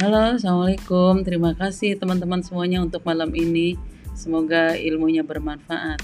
Halo, Assalamualaikum. Terima kasih teman-teman semuanya untuk malam ini. Semoga ilmunya bermanfaat.